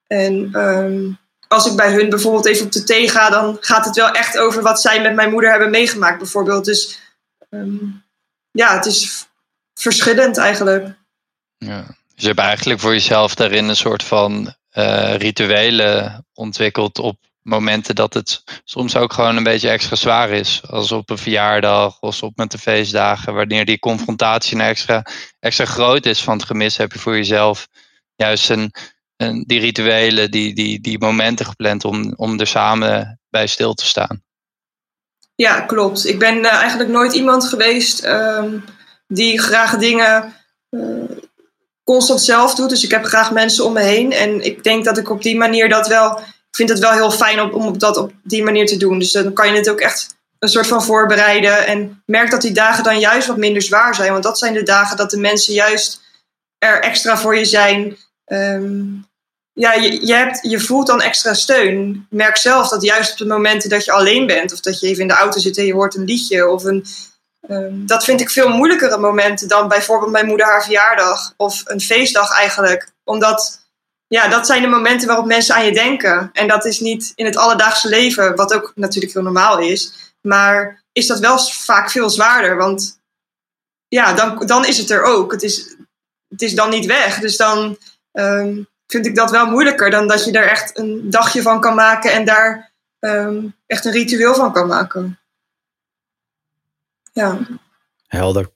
En um, als ik bij hun bijvoorbeeld even op de thee ga, dan gaat het wel echt over wat zij met mijn moeder hebben meegemaakt, bijvoorbeeld. Dus ja, het is verschillend eigenlijk. Ja. Dus je hebt eigenlijk voor jezelf daarin een soort van uh, rituelen ontwikkeld op momenten dat het soms ook gewoon een beetje extra zwaar is. Als op een verjaardag of op met de feestdagen. Wanneer die confrontatie nou extra, extra groot is van het gemis, heb je voor jezelf juist een, een, die rituelen, die, die, die momenten gepland om, om er samen bij stil te staan. Ja, klopt. Ik ben uh, eigenlijk nooit iemand geweest um, die graag dingen uh, constant zelf doet. Dus ik heb graag mensen om me heen. En ik denk dat ik op die manier dat wel. Vind het wel heel fijn om, om dat op die manier te doen. Dus dan kan je het ook echt een soort van voorbereiden. En merk dat die dagen dan juist wat minder zwaar zijn. Want dat zijn de dagen dat de mensen juist er extra voor je zijn. Um, ja, je, je, hebt, je voelt dan extra steun. Merk zelf dat juist op de momenten dat je alleen bent, of dat je even in de auto zit en je hoort een liedje, of een, um, dat vind ik veel moeilijkere momenten dan bijvoorbeeld mijn moeder haar verjaardag of een feestdag eigenlijk. Omdat ja, dat zijn de momenten waarop mensen aan je denken. En dat is niet in het alledaagse leven, wat ook natuurlijk heel normaal is. Maar is dat wel vaak veel zwaarder. Want ja, dan, dan is het er ook. Het is, het is dan niet weg. Dus dan um, vind ik dat wel moeilijker dan dat je er echt een dagje van kan maken en daar um, echt een ritueel van kan maken. Ja. Helder.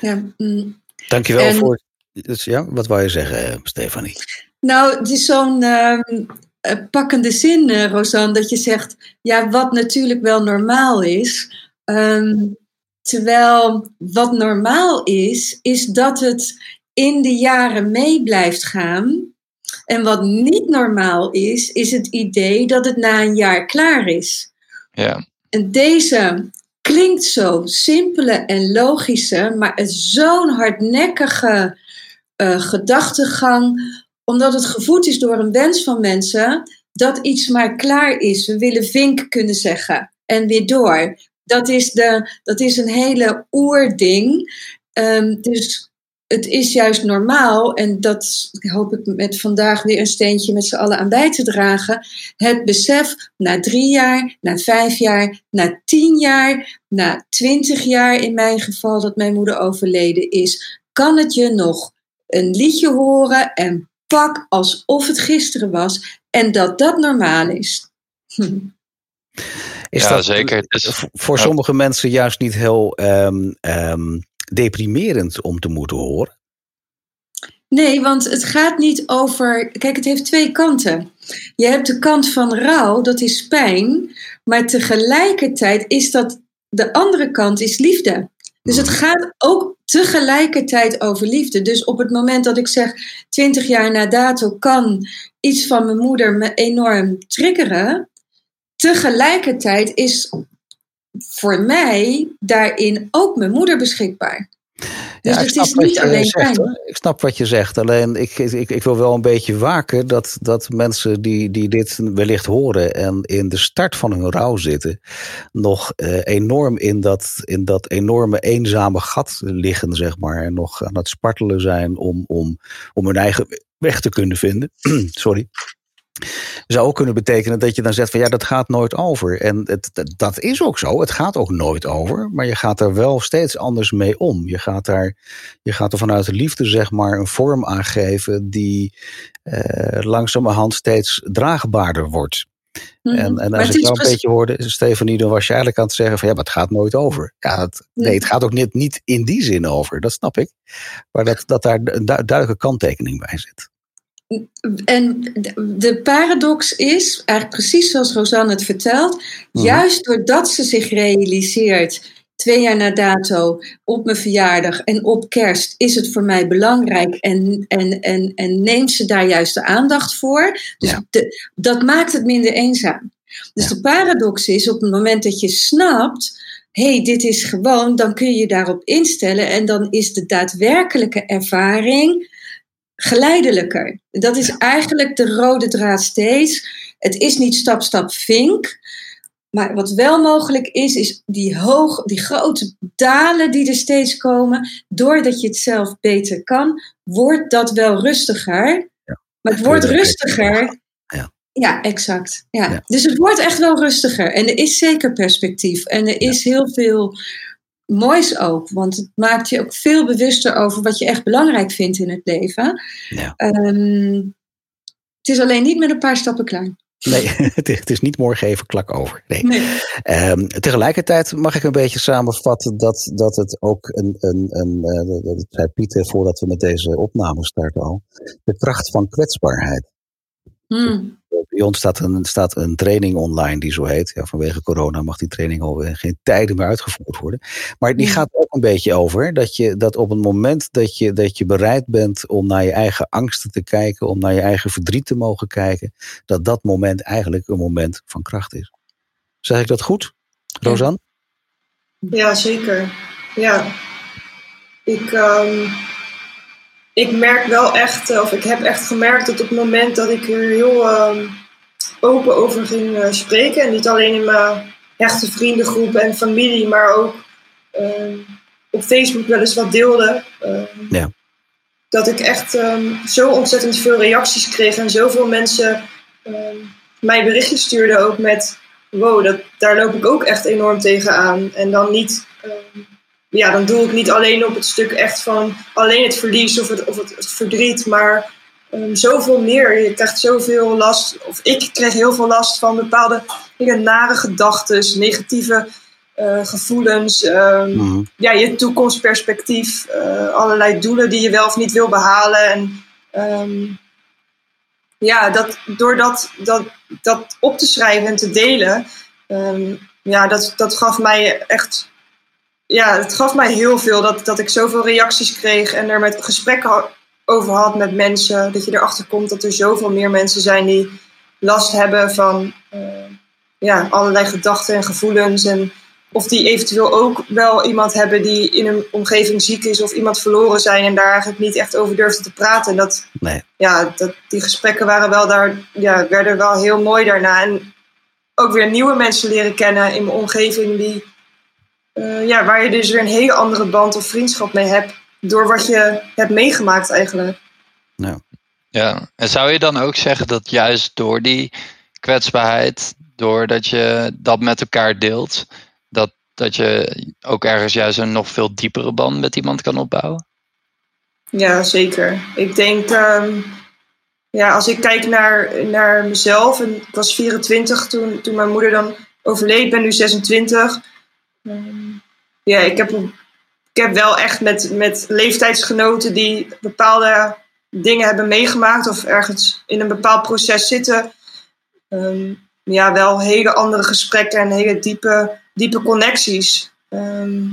Ja. Mm. Dankjewel en, voor. Dus ja, wat wou je zeggen, Stefanie? Nou, het is zo'n uh, pakkende zin, uh, Rosanne, dat je zegt: ja, wat natuurlijk wel normaal is. Um, terwijl wat normaal is, is dat het in de jaren mee blijft gaan. En wat niet normaal is, is het idee dat het na een jaar klaar is. Ja. En deze klinkt zo simpele en logische, maar het is zo'n hardnekkige uh, gedachtegang, omdat het gevoed is door een wens van mensen dat iets maar klaar is. We willen vink kunnen zeggen en weer door. Dat is, de, dat is een hele oerding. Um, dus het is juist normaal, en dat hoop ik met vandaag weer een steentje met z'n allen aan bij te dragen. Het besef na drie jaar, na vijf jaar, na tien jaar, na twintig jaar in mijn geval dat mijn moeder overleden is, kan het je nog een liedje horen en pak alsof het gisteren was en dat dat normaal is. Hm. *laughs* Is ja, dat zeker. voor sommige mensen juist niet heel um, um, deprimerend om te moeten horen? Nee, want het gaat niet over. Kijk, het heeft twee kanten. Je hebt de kant van rouw, dat is pijn, maar tegelijkertijd is dat. De andere kant is liefde. Dus het gaat ook tegelijkertijd over liefde. Dus op het moment dat ik zeg, 20 jaar na dato kan iets van mijn moeder me enorm triggeren, tegelijkertijd is voor mij daarin ook mijn moeder beschikbaar. Dus ja, het is niet alleen zegt, Ik snap wat je zegt. Alleen ik, ik, ik wil wel een beetje waken dat, dat mensen die, die dit wellicht horen en in de start van hun rouw zitten, nog eh, enorm in dat, in dat enorme eenzame gat liggen, zeg maar. En nog aan het spartelen zijn om, om, om hun eigen weg te kunnen vinden. *clears throat* Sorry zou ook kunnen betekenen dat je dan zegt van ja, dat gaat nooit over. En het, dat is ook zo, het gaat ook nooit over, maar je gaat er wel steeds anders mee om. Je gaat, daar, je gaat er vanuit de liefde zeg maar een vorm aan geven die eh, langzamerhand steeds draagbaarder wordt. Mm-hmm. En, en als ik jou een beetje hoorde, Stefanie, dan was je eigenlijk aan het zeggen van ja, maar het gaat nooit over. Ja, het, nee, het gaat ook niet, niet in die zin over, dat snap ik. Maar dat, dat daar een duidelijke kanttekening bij zit. En de paradox is, eigenlijk precies zoals Rosanne het vertelt, mhm. juist doordat ze zich realiseert, twee jaar na dato, op mijn verjaardag en op kerst, is het voor mij belangrijk en, en, en, en neemt ze daar juist de aandacht voor. Dus ja. de, dat maakt het minder eenzaam. Dus ja. de paradox is, op het moment dat je snapt, hey, dit is gewoon, dan kun je je daarop instellen en dan is de daadwerkelijke ervaring geleidelijker. Dat is eigenlijk de rode draad steeds. Het is niet stap, stap, vink. Maar wat wel mogelijk is, is die, hoog, die grote dalen die er steeds komen. Doordat je het zelf beter kan, wordt dat wel rustiger. Ja. Maar het wordt rustiger. Ja, ja exact. Ja. Dus het wordt echt wel rustiger. En er is zeker perspectief. En er is heel veel moois ook. Want het maakt je ook veel bewuster over wat je echt belangrijk vindt in het leven. Ja. Um, het is alleen niet met een paar stappen klein. Nee, *laughs* het is niet morgen even klak over. Nee. nee. Um, tegelijkertijd mag ik een beetje samenvatten dat, dat het ook een, een, een uh, dat zei Pieter voordat we met deze opname starten al, de kracht van kwetsbaarheid. Hmm. Bij ons staat een, staat een training online die zo heet. Ja, vanwege corona mag die training al geen tijden meer uitgevoerd worden. Maar die gaat ook een beetje over dat je dat op het moment dat je, dat je bereid bent om naar je eigen angsten te kijken, om naar je eigen verdriet te mogen kijken, dat dat moment eigenlijk een moment van kracht is. Zeg ik dat goed, Rosanne? Ja, zeker. Ja. Ik. Um ik merk wel echt, eh, of ik heb echt gemerkt dat op het moment dat ik er heel ehm, open over ging uh, spreken, en niet alleen in mijn echte vriendengroep en familie, maar ook ehm, op Facebook wel eens wat deelde, ehm, ja. dat ik echt zo ontzettend veel reacties kreeg en zoveel mensen mij berichtjes stuurden ook met, wow, dat, daar loop ik ook echt enorm tegenaan. En dan niet ja, dan doe ik niet alleen op het stuk echt van alleen het verlies of het, of het, verdriet, maar um, zoveel meer. Je krijgt zoveel last, of ik kreeg heel veel last van bepaalde nare gedachten, negatieve uh, gevoelens, um, ja, je toekomstperspectief, uh, allerlei doelen die je wel of niet wil behalen. En um, ja, dat, door dat, dat, dat op te schrijven en te delen, ja, dat, dat gaf mij echt ja, het gaf mij heel veel dat, dat ik zoveel reacties kreeg en er met gesprekken over had met mensen. Dat je erachter komt dat er zoveel meer mensen zijn die last hebben van uh, ja, allerlei gedachten en gevoelens. En of die eventueel ook wel iemand hebben die in een omgeving ziek is of iemand verloren zijn en daar eigenlijk niet echt over durfde te praten. En dat, nee. ja, dat, die gesprekken waren wel daar, ja, werden wel heel mooi daarna. En ook weer nieuwe mensen leren kennen in mijn omgeving die uh, ja, waar je dus weer een hele andere band of vriendschap mee hebt. Door wat je hebt meegemaakt eigenlijk. Ja. ja, en zou je dan ook zeggen dat juist door die kwetsbaarheid, doordat je dat met elkaar deelt, dat, dat je ook ergens juist een nog veel diepere band met iemand kan opbouwen? Ja, zeker. Ik denk, um, ja, als ik kijk naar, naar mezelf, en ik was 24 toen, toen mijn moeder dan overleed, ik ben nu 26 ja, ik heb, ik heb wel echt met, met leeftijdsgenoten die bepaalde dingen hebben meegemaakt of ergens in een bepaald proces zitten. Ehm, ja, wel hele andere gesprekken en hele diepe, diepe connecties. Ehm,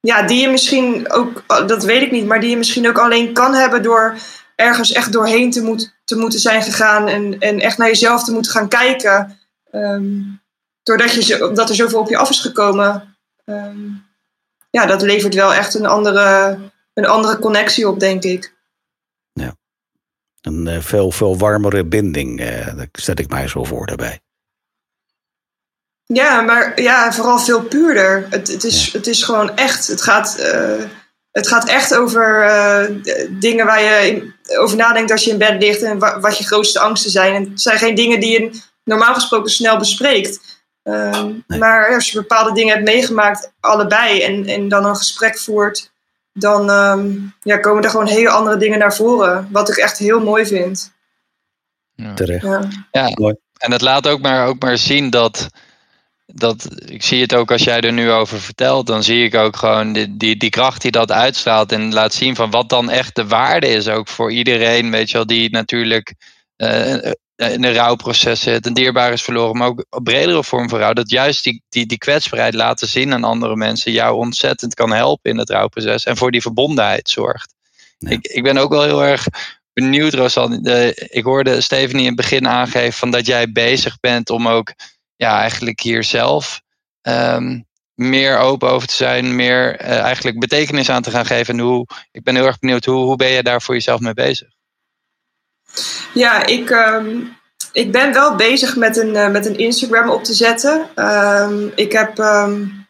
ja, die je misschien ook, dat weet ik niet, maar die je misschien ook alleen kan hebben door ergens echt doorheen te, moet, te moeten zijn gegaan en, en echt naar jezelf te moeten gaan kijken. Um, doordat je, dat er zoveel op je af is gekomen, ehm, ja, dat levert wel echt een andere, een andere connectie op, denk ik. Ja, een uh, veel, veel warmere binding, uh, dat zet ik mij zo voor daarbij. Ja, maar ja, vooral veel puurder. Het, het, is, het is gewoon echt, het gaat, uh, het gaat echt over dingen waar je over nadenkt als je in bed ligt en wat je grootste angsten zijn. En het zijn geen dingen die je normaal gesproken snel bespreekt. Ehm, maar als je bepaalde dingen hebt meegemaakt, allebei, en, en dan een gesprek voert, dan ehm, ja, komen er gewoon hele andere dingen naar voren. Wat ik echt heel mooi vind. Ja. Terecht. Ja. ja. En het laat ook maar, ook maar zien dat, dat. Ik zie het ook als jij er nu over vertelt. Dan zie ik ook gewoon die, die, die kracht die dat uitstraalt. En laat zien van wat dan echt de waarde is. Ook voor iedereen, weet je wel, die natuurlijk. Uh, eh, in een rouwproces zit, een dierbaar is verloren, maar ook een bredere vorm van rouw, dat juist die, die, die kwetsbaarheid laten zien aan andere mensen jou ontzettend kan helpen in het rouwproces en voor die verbondenheid zorgt. Ik, ik ben ook wel heel erg benieuwd, Rosanne. ik hoorde Stephanie in het begin aangeven van dat jij bezig bent om ook ja, eigenlijk hier zelf um, meer open over te zijn, meer uh, eigenlijk betekenis aan te gaan geven. En hoe, ik ben heel erg benieuwd, hoe, hoe ben je daar voor jezelf mee bezig? Ja, ik, um, ik ben wel bezig met een, uh, met een Instagram op te zetten. Um, ik, heb, um,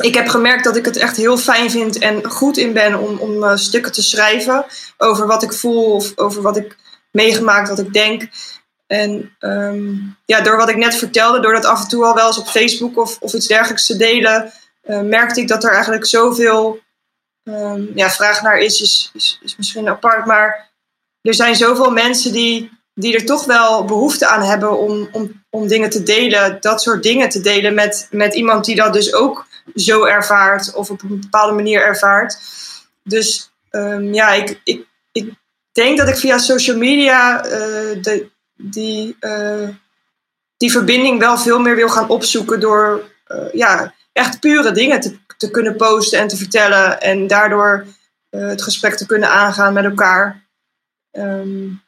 ik heb gemerkt dat ik het echt heel fijn vind en goed in ben om, om uh, stukken te schrijven over wat ik voel of over wat ik meegemaakt, wat ik denk. En ja, door wat ik net vertelde, door dat af en toe al wel eens op Facebook of, of iets dergelijks te delen, uh, merkte ik dat er eigenlijk zoveel ja, vraag naar is, is, is, is, misschien apart. Maar er zijn zoveel mensen die, die er toch wel behoefte aan hebben om, om, om dingen te delen, dat soort dingen te delen met, met iemand die dat dus ook zo ervaart of op een bepaalde manier ervaart. Dus um, ja, ik, ik, ik denk dat ik via social media uh, de, die, uh, die verbinding wel veel meer wil gaan opzoeken door uh, ja, echt pure dingen te, te kunnen posten en te vertellen en daardoor het gesprek te kunnen aangaan met elkaar. Um,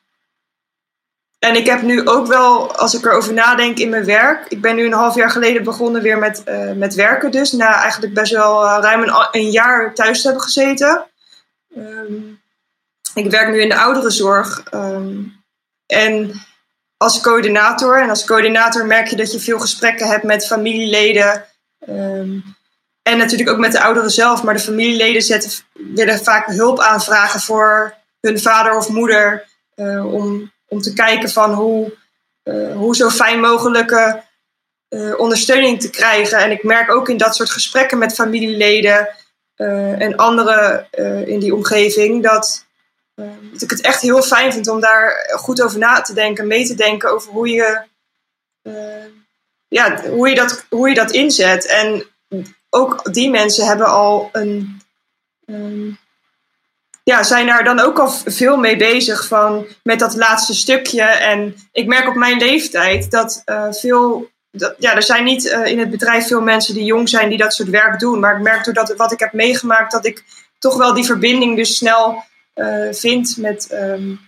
en ik heb nu ook wel, als ik erover nadenk in mijn werk. Ik ben nu een half jaar geleden begonnen weer met, uh, met werken. Dus na eigenlijk best wel uh, ruim een, jaar thuis te hebben gezeten. Um, ik werk nu in de ouderenzorg. Um, en als coördinator. En als coördinator merk je dat je veel gesprekken hebt met familieleden. En natuurlijk ook met de ouderen zelf. Maar de familieleden zetten, willen vaak hulp aanvragen voor hun vader of moeder. Uh, om, om te kijken van hoe, uh, hoe zo fijn mogelijke uh, ondersteuning te krijgen. En ik merk ook in dat soort gesprekken met familieleden en anderen in die omgeving dat dat ik het echt heel fijn vind om daar goed over na te denken, mee te denken over hoe je, uh, ja, hoe je, dat, hoe je dat inzet. En ook die mensen hebben al een. Um, ja, zijn daar dan ook al veel mee bezig van met dat laatste stukje. En ik merk op mijn leeftijd dat uh, veel. Dat, ja, er zijn niet uh, in het bedrijf veel mensen die jong zijn die dat soort werk doen. Maar ik merk doordat wat ik heb meegemaakt, dat ik toch wel die verbinding dus snel uh, vind met, um,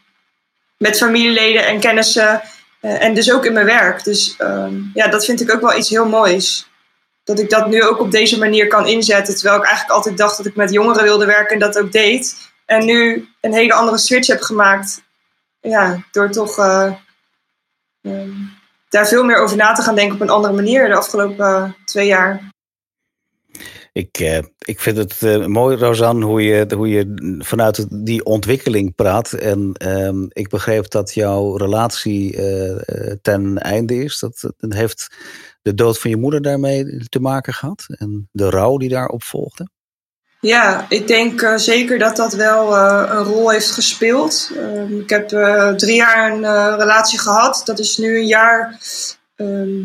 met familieleden en kennissen. En dus ook in mijn werk. Dus um, ja, dat vind ik ook wel iets heel moois. Dat ik dat nu ook op deze manier kan inzetten. Terwijl ik eigenlijk altijd dacht dat ik met jongeren wilde werken en dat ook deed. En nu een hele andere switch heb gemaakt. Ja, door toch uh, um, daar veel meer over na te gaan denken op een andere manier de afgelopen twee jaar. Ik, uh, ik vind het mooi, Rosanne, hoe je, hoe je vanuit die ontwikkeling praat. En uh, ik begreep dat jouw relatie ten einde is. Dat, heeft de dood van je moeder daarmee te maken gehad? En de rouw die daarop volgde? Ja, ik denk zeker dat dat wel een rol heeft gespeeld. Ehm, ik heb drie jaar een relatie gehad. Dat is nu een jaar ehm,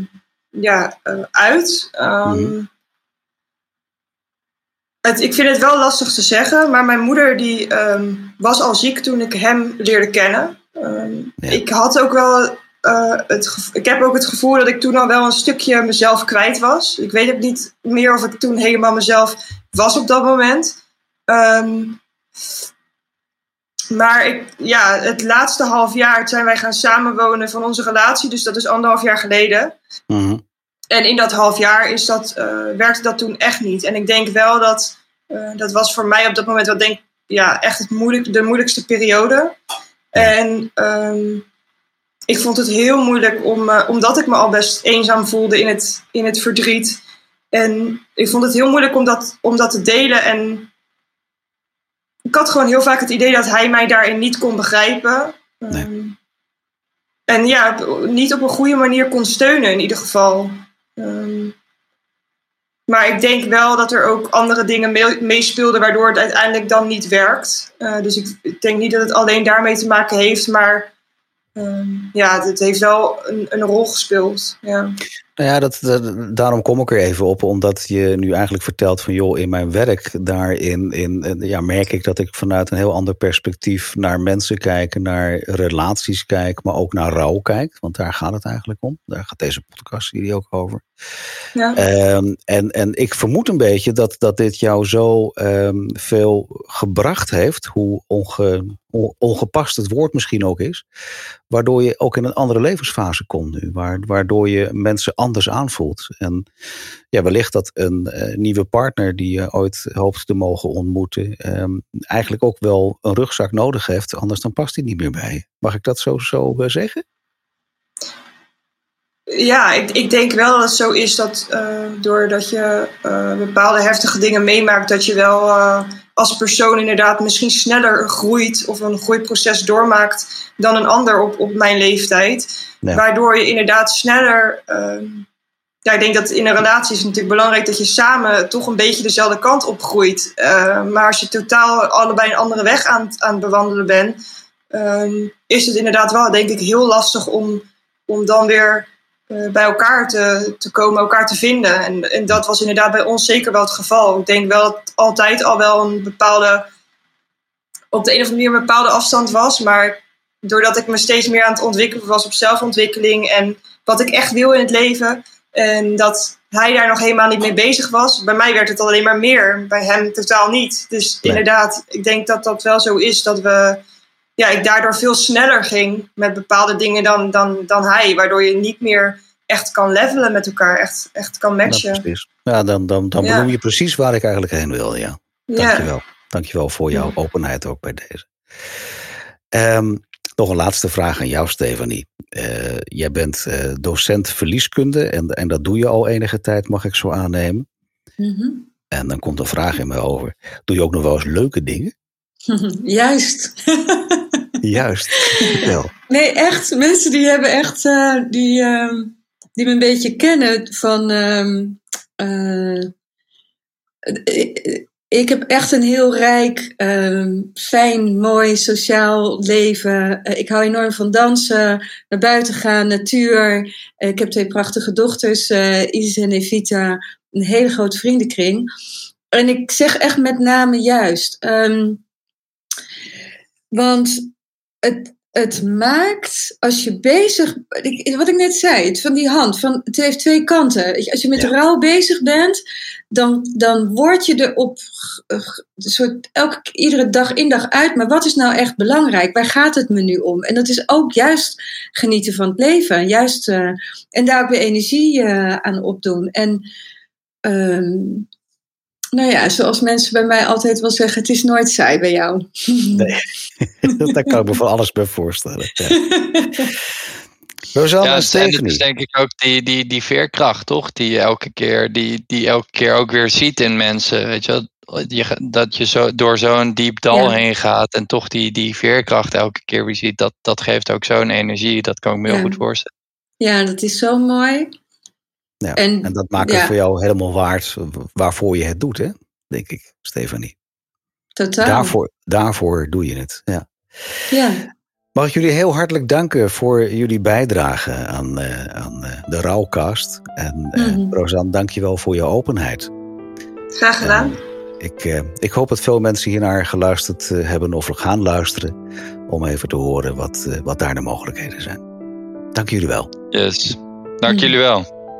ja, uit. Mm het, ik vind het wel lastig te zeggen, maar mijn moeder die was al ziek toen ik hem leerde kennen. Ja. Ik had ook wel uh, het ik heb ook het gevoel dat ik toen al wel een stukje mezelf kwijt was. Ik weet ook niet meer of ik toen helemaal mezelf was op dat moment. Um, maar ik, ja, het laatste half jaar zijn wij gaan samenwonen van onze relatie. Dus dat is anderhalf jaar geleden. Mm -hmm. En in dat half jaar is dat, uh, werkte dat toen echt niet. En ik denk wel dat uh, dat was voor mij op dat moment wel denk ja, echt het moeilijk, de moeilijkste periode. En um, ik vond het heel moeilijk om, uh, omdat ik me al best eenzaam voelde in het, in het verdriet. En ik vond het heel moeilijk om dat, om dat te delen. En ik had gewoon heel vaak het idee dat hij mij daarin niet kon begrijpen. Nee. Um, en ja, niet op een goede manier kon steunen in ieder geval. Um, maar ik denk wel dat er ook andere dingen meespeelden waardoor het uiteindelijk dan niet werkt. Uh, dus ik denk niet dat het alleen daarmee te maken heeft, maar um, ja, het heeft wel een, een rol gespeeld. Ja. Nou ja, dat, dat, daarom kom ik er even op, omdat je nu eigenlijk vertelt van joh, in mijn werk daarin in, ja, merk ik dat ik vanuit een heel ander perspectief naar mensen kijk, naar relaties kijk, maar ook naar rouw kijk, want daar gaat het eigenlijk om. Daar gaat deze podcast hier ook over. Ja. Um, en, en ik vermoed een beetje dat, dat dit jou zo um, veel gebracht heeft, hoe onge, ongepast het woord misschien ook is, waardoor je ook in een andere levensfase komt nu, waardoor je mensen anders aanvoelt. En ja, wellicht dat een uh, nieuwe partner die je ooit hoopt te mogen ontmoeten, um, eigenlijk ook wel een rugzak nodig heeft, anders dan past hij niet meer bij. Mag ik dat zo, zo uh, zeggen? Ja, ik, ik denk wel dat het zo is dat doordat je bepaalde heftige dingen meemaakt, dat je wel als persoon inderdaad misschien sneller groeit of een groeiproces doormaakt dan een ander op, op mijn leeftijd. Waardoor je inderdaad sneller. Uh, ja, ik denk dat in een relatie is natuurlijk belangrijk dat je samen toch een beetje dezelfde kant op groeit. Uh, maar als je totaal allebei een andere weg aan, aan het bewandelen bent, uh, is het inderdaad wel, denk ik, heel lastig om, om dan weer bij elkaar te, te komen, elkaar te vinden. En, en dat was inderdaad bij ons zeker wel het geval. Ik denk wel dat het altijd al wel een bepaalde, op de een of andere manier een bepaalde afstand was. Maar doordat ik me steeds meer aan het ontwikkelen was op zelfontwikkeling en wat ik echt wil in het leven. En dat hij daar nog helemaal niet mee bezig was. Bij mij werd het alleen maar meer, bij hem totaal niet. Dus inderdaad, ik denk dat dat wel zo is dat we ja, ik daardoor veel sneller ging met bepaalde dingen dan, dan, dan hij. Waardoor je niet meer echt kan levelen met elkaar, echt, echt kan matchen. Ja, ja dan, dan, dan benoem je precies waar ik eigenlijk heen wil. Ja. Dankjewel. Ja. Dankjewel voor jouw openheid ook bij deze. Um, nog een laatste vraag aan jou, Stefanie. Uh, jij bent uh, docent verlieskunde en, en dat doe je al enige tijd, mag ik zo aannemen. Mm -hmm. En dan komt een vraag in me over. Doe je ook nog wel eens leuke dingen? *laughs* Juist. *laughs* Juist. Nee, echt. Mensen die hebben echt, uh, die, uh, die me een beetje kennen van. Uh, ik heb echt een heel rijk, fijn, mooi, sociaal leven. ik hou enorm van dansen, naar buiten gaan, natuur. ik heb twee prachtige dochters, Isis en Evita. Een hele grote vriendenkring. En ik zeg echt met name juist. Want het, het maakt, als je bezig, wat ik net zei, het van die hand, van, het heeft twee kanten. Als je met ja. rouw bezig bent, dan, dan word je er op soort elke, iedere dag in dag uit. Maar wat is nou echt belangrijk? Waar gaat het me nu om? En dat is ook juist genieten van het leven. Juist, uh, en daar ook weer energie uh, aan opdoen. En um, nou ja, zoals mensen bij mij altijd wel zeggen, het is nooit saai bij jou. Nee, *laughs* daar kan ik me van alles bij voorstellen. Ja. *laughs* Rosanne ja, en het is denk ik ook die, die, die veerkracht, toch? Die je elke keer, die, die elke keer ook weer ziet in mensen. Weet je, je dat je zo, door zo'n diep dal ja. heen gaat en toch die, die veerkracht elke keer weer ziet, dat, dat geeft ook zo'n energie. Dat kan ik me heel ja. goed voorstellen. Ja, dat is zo mooi. Ja, en, en, dat maakt het voor jou helemaal waard waarvoor je het doet, hè? denk ik, Stefanie. Totaal. Daarvoor, daarvoor doe je het. Ja. ja. Mag ik jullie heel hartelijk danken voor jullie bijdrage aan, uh, aan uh, de Rouwcast. En uh, mm -hmm. Rosanne, dank je wel voor je openheid. Graag gedaan. ik, ik hoop dat veel mensen hiernaar geluisterd hebben of gaan luisteren. Om even te horen wat, wat daar de mogelijkheden zijn. Dank jullie wel. Yes. Dank jullie wel.